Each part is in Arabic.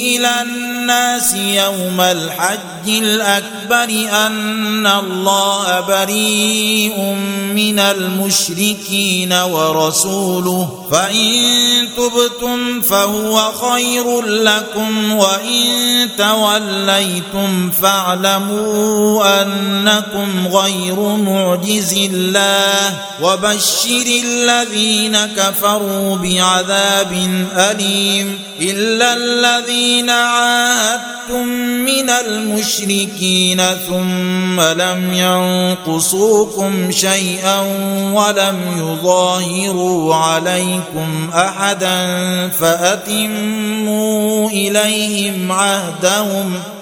إلى الناس يوم الحج الأكبر أن الله بريء من المشركين ورسوله. فإن تبتم فهو خير لكم وإن توليتم فاعلموا أنكم غير معجز الله. وبشر الذين كفروا بعذاب أليم. إلا الذين عاهدتم من المشركين ثم لم ينقصوكم شيئا ولم يظاهروا عليكم أحدا فأتموا إليهم عهدهم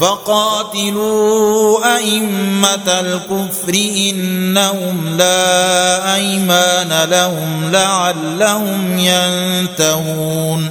فقاتلوا أئمة الكفر إنهم لا أيمان لهم لعلهم ينتهون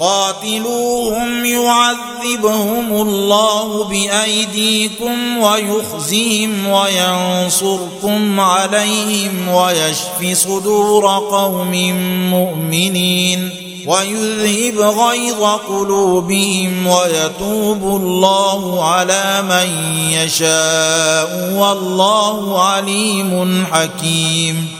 قاتلوهم يعذبهم الله بأيديكم ويخزيهم وينصركم عليهم ويشف صدور قوم مؤمنين ويذهب غيظ قلوبهم ويتوب الله على من يشاء والله عليم حكيم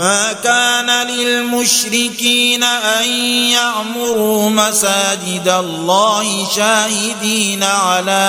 ما كان للمشركين أن يعمروا مساجد الله شاهدين على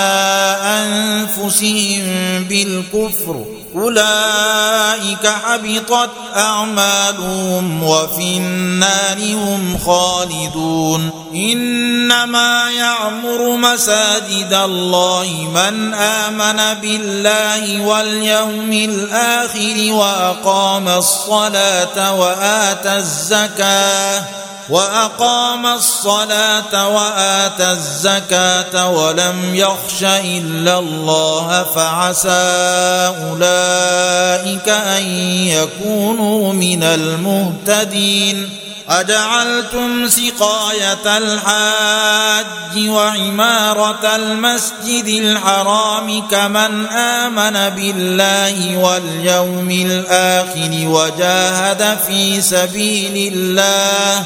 أنفسهم بالكفر أولئك حبطت أعمالهم وفي النار هم خالدون. إنما يعمر مساجد الله من آمن بالله واليوم الآخر وأقام الصلاة وآتى الزكاة. وأقام الصلاة واتى الزكاة ولم يخش إلا الله فعسى أولئك أن يكونوا من المهتدين أجعلتم سقاية الحاج وعمارة المسجد الحرام كمن آمن بالله واليوم الآخر وجاهد في سبيل الله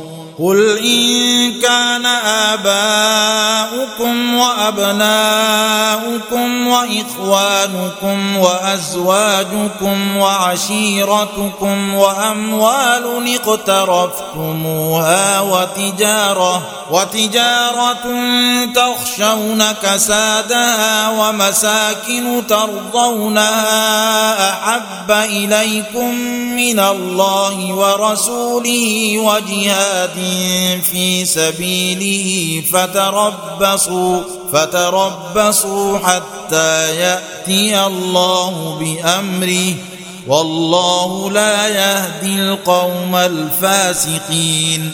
قل إن كان آباؤكم وأبناؤكم وإخوانكم وأزواجكم وعشيرتكم وأموال اقترفتموها وتجارة وتجارة تخشون كسادها ومساكن ترضونها أحب إليكم من الله ورسوله وجهاد في سبيله فتربصوا فتربصوا حتى يأتي الله بأمره. والله لا يهدي القوم الفاسقين.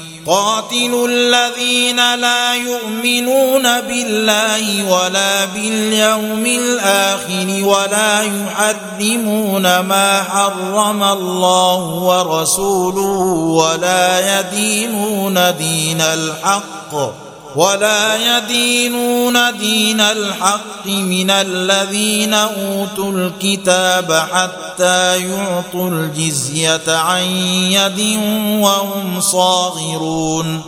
قاتلوا الذين لا يؤمنون بالله ولا باليوم الآخر ولا يحرمون ما حرم الله ورسوله ولا يدينون دين الحق. ولا يدينون دين الحق من الذين أوتوا الكتاب حتى يعطوا الجزية عن يد وهم صاغرون.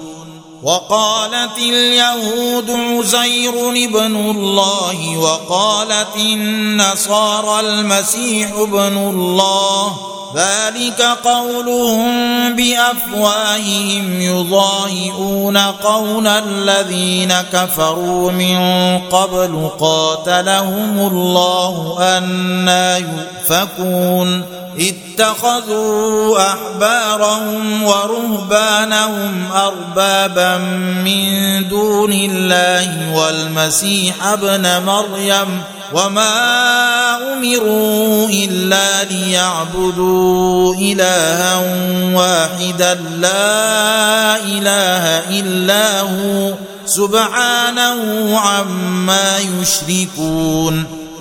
وقالت اليهود عزير ابن الله وقالت النصارى المسيح ابن الله. ذلك قولهم بأفواههم يضاهئون قول الذين كفروا من قبل قاتلهم الله أنا يؤفكون اتخذوا أحبارهم ورهبانهم أربابا من دون الله والمسيح ابن مريم وما امروا الا ليعبدوا الها واحدا لا اله الا هو سبحانه عما يشركون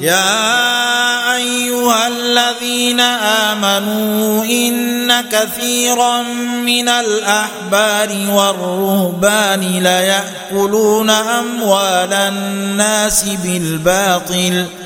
يا أيها الذين آمنوا إن كثيرا من الأحبار والرهبان ليأكلون أموال الناس بالباطل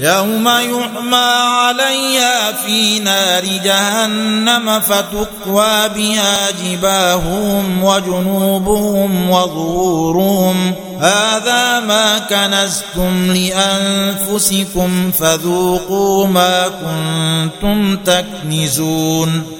يوم يحمى عليها في نار جهنم فتكوى بها جباههم وجنوبهم وظهورهم. هذا ما كنزتم لأنفسكم فذوقوا ما كنتم تكنزون.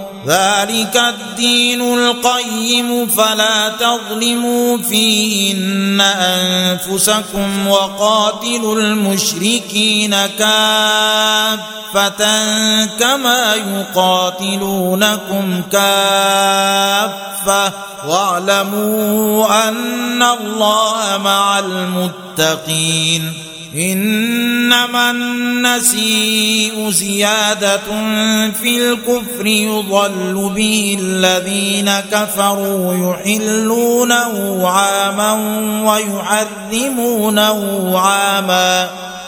ذلك الدين القيم فلا تظلموا فيهن أنفسكم وقاتلوا المشركين كافة كما يقاتلونكم كافة واعلموا أن الله مع المتقين إنما النسيء زيادة في الكفر يضل به الذين كفروا يحلونه عاما ويحرمونه عاما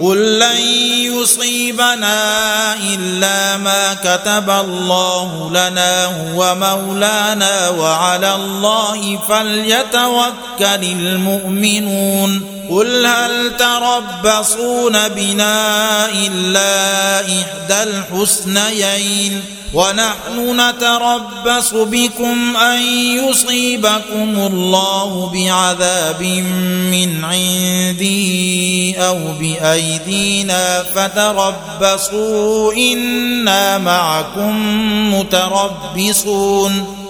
قل لن يصيبنا الا ما كتب الله لنا هو مولانا وعلى الله فليتوكل المؤمنون قل هل تربصون بنا إلا إحدى الحسنيين ونحن نتربص بكم أن يصيبكم الله بعذاب من عنده أو بأيدينا فتربصوا إنا معكم متربصون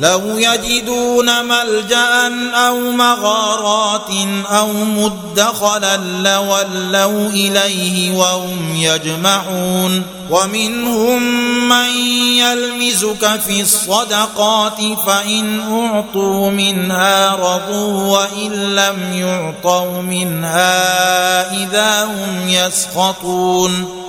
لو يجدون ملجأ أو مغارات أو مدخلا لولوا إليه وهم يجمعون ومنهم من يلمزك في الصدقات فإن أعطوا منها رضوا وإن لم يعطوا منها إذا هم يسخطون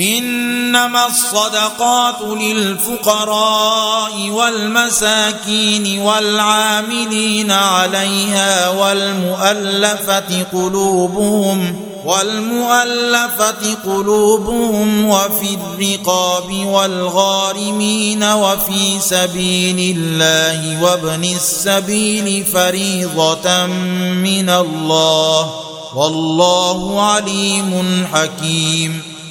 إنما الصدقات للفقراء والمساكين والعاملين عليها والمؤلفة قلوبهم والمؤلفة قلوبهم وفي الرقاب والغارمين وفي سبيل الله وابن السبيل فريضة من الله والله عليم حكيم.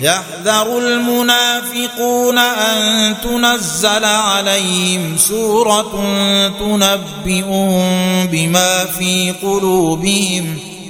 يحذر المنافقون أن تنزل عليهم سورة تنبئهم بما في قلوبهم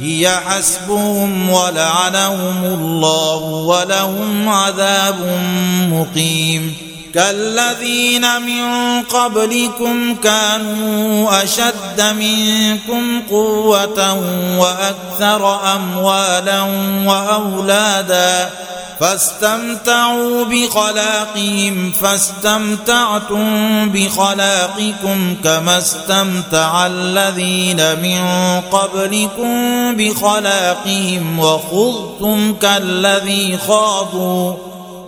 هي حسبهم ولعنهم الله ولهم عذاب مقيم كالذين من قبلكم كانوا أشد منكم قوة وأكثر أموالا وأولادا فاستمتعوا بخلاقهم فاستمتعتم بخلاقكم كما استمتع الذين من قبلكم بخلاقهم وخذتم كالذي خاضوا.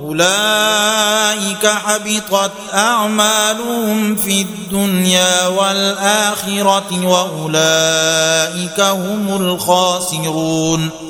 أولئك حبطت أعمالهم في الدنيا والآخرة وأولئك هم الخاسرون.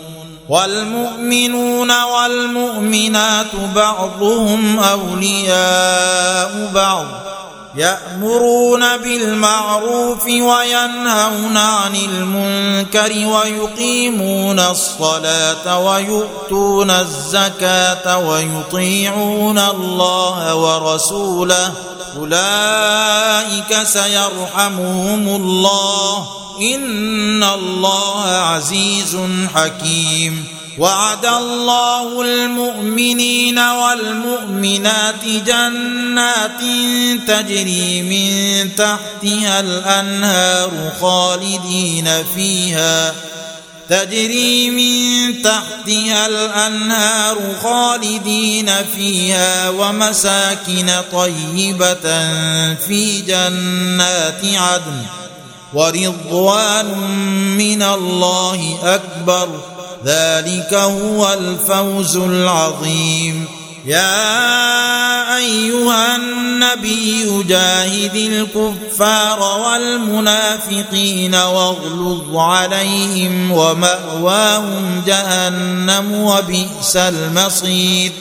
والمؤمنون والمؤمنات بعضهم أولياء بعض يأمرون بالمعروف وينهون عن المنكر ويقيمون الصلاة ويؤتون الزكاة ويطيعون الله ورسوله أولئك سيرحمهم الله إن الله عزيز حكيم. وعد الله المؤمنين والمؤمنات جنات تجري من تحتها الأنهار خالدين فيها. تجري من تحتها الأنهار خالدين فيها. ومساكن طيبة في جنات عدن. ورضوان من الله أكبر. ذلك هو الفوز العظيم. يا أيها النبي جاهد الكفار والمنافقين واغلظ عليهم ومأواهم جهنم وبئس المصير.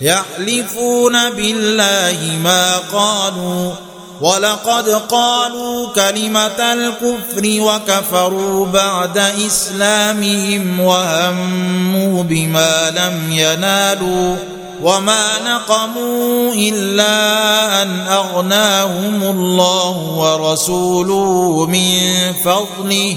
يحلفون بالله ما قالوا ولقد قالوا كلمة الكفر وكفروا بعد إسلامهم وهموا بما لم ينالوا وما نقموا إلا أن أغناهم الله ورسوله من فضله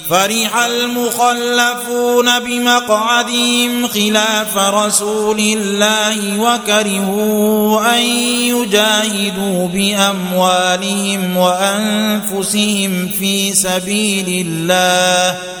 فرح المخلفون بمقعدهم خلاف رسول الله وكرهوا أن يجاهدوا بأموالهم وأنفسهم في سبيل الله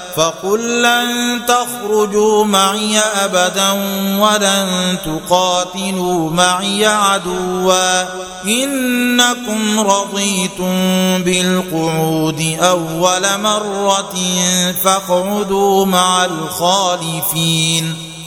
فقل لن تخرجوا معي أبدا ولن تقاتلوا معي عدوا. إنكم رضيتم بالقعود أول مرة فاقعدوا مع الخالفين.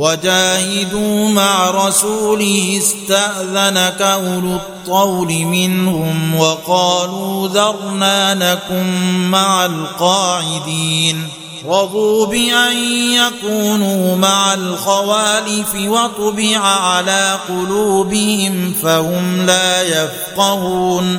وجاهدوا مع رسوله استأذنك أولو الطول منهم وقالوا ذرنا نكن مع القاعدين. رضوا بأن يكونوا مع الخوالف وطبع على قلوبهم فهم لا يفقهون.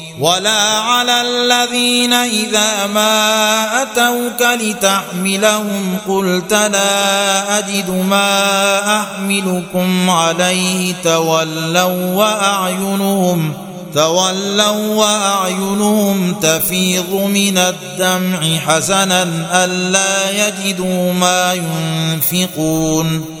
ولا على الذين إذا ما أتوك لتحملهم قلت لا أجد ما أحملكم عليه تولوا وأعينهم تولوا وأعينهم تفيض من الدمع حسنا ألا يجدوا ما ينفقون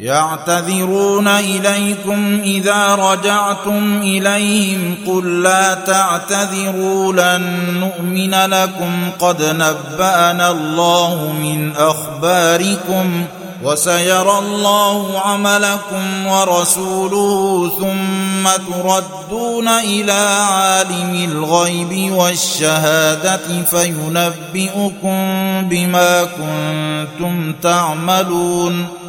يعتذرون إليكم إذا رجعتم إليهم قل لا تعتذروا لن نؤمن لكم قد نبأنا الله من أخباركم وسيرى الله عملكم ورسوله ثم تردون إلى عالم الغيب والشهادة فينبئكم بما كنتم تعملون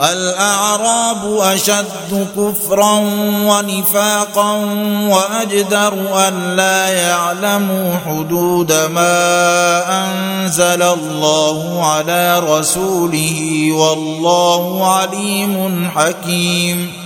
الأعراب أشد كفرا ونفاقا وأجدر أن لا يعلموا حدود ما أنزل الله على رسوله والله عليم حكيم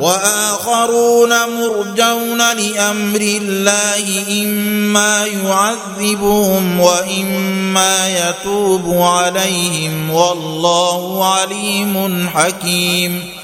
وآخرون مرجون لأمر الله إما يعذبهم وإما يتوب عليهم والله عليم حكيم.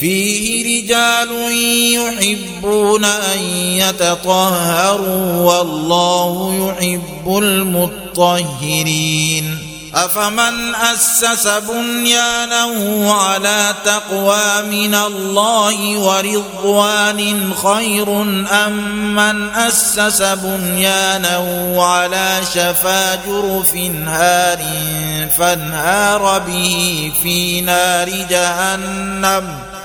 فيه رجال يحبون أن يتطهروا والله يحب المطهرين. أفمن أسس بنيانه على تقوى من الله ورضوان خير أم من أسس بنيانه على شفا جرف هار فانهار به في نار جهنم؟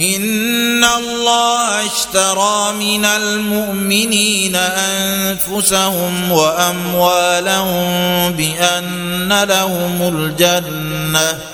ان الله اشترى من المؤمنين انفسهم واموالهم بان لهم الجنه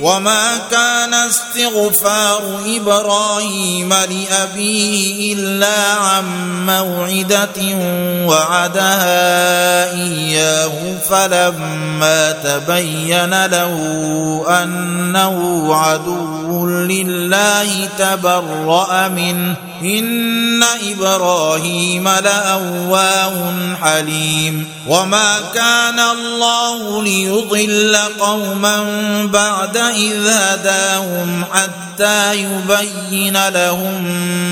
وما كان استغفار إبراهيم لابيه الا عن موعده وعدها اياه فلما تبين له انه عدو لله تبرا منه ان إبراهيم لاواه حليم وما كان الله ليضل قوما بعد اذ هداهم حتى يبين لهم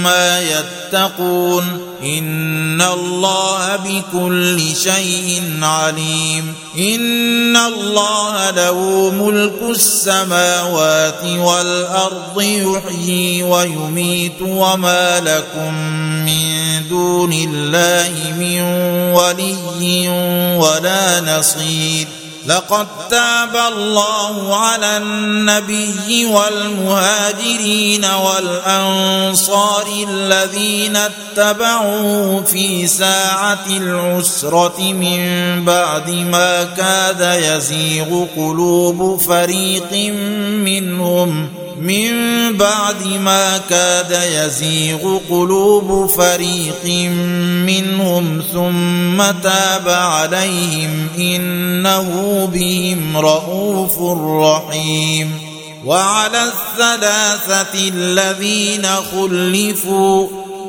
ما يتقون إن الله بكل شيء عليم إن الله له ملك السماوات والأرض يحيي ويميت وما لكم من دون الله من ولي ولا نصير لقد تاب الله على النبي والمهاجرين والأنصار الذين اتبعوه في ساعة العسرة من بعد ما كاد يزيغ قلوب فريق منهم. من بعد ما كاد يزيغ قلوب فريق منهم ثم تاب عليهم إنه بهم رءوف رحيم وعلى الثلاثة الذين خلفوا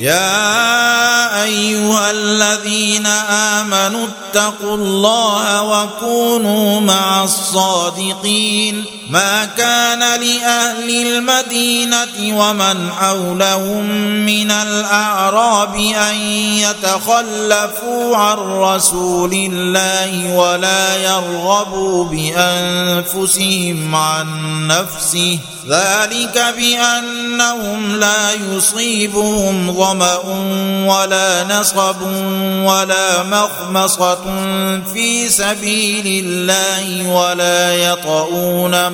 يا أيها الذين آمنوا اتقوا الله وكونوا مع الصادقين ما كان لأهل المدينة ومن حولهم من الأعراب أن يتخلفوا عن رسول الله ولا يرغبوا بأنفسهم عن نفسه. ذلك بأنهم لا يصيبهم ظمأ ولا نصب ولا مخمصة في سبيل الله ولا يطؤون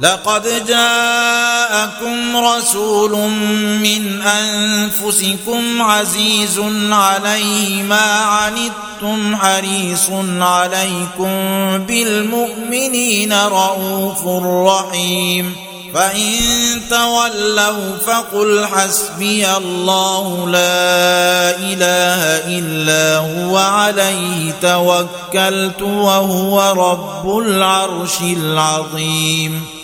لقد جاءكم رسول من أنفسكم عزيز عليه ما عنتم حريص عليكم بالمؤمنين رءوف رحيم فإن تولوا فقل حسبي الله لا إله إلا هو عليه توكلت وهو رب العرش العظيم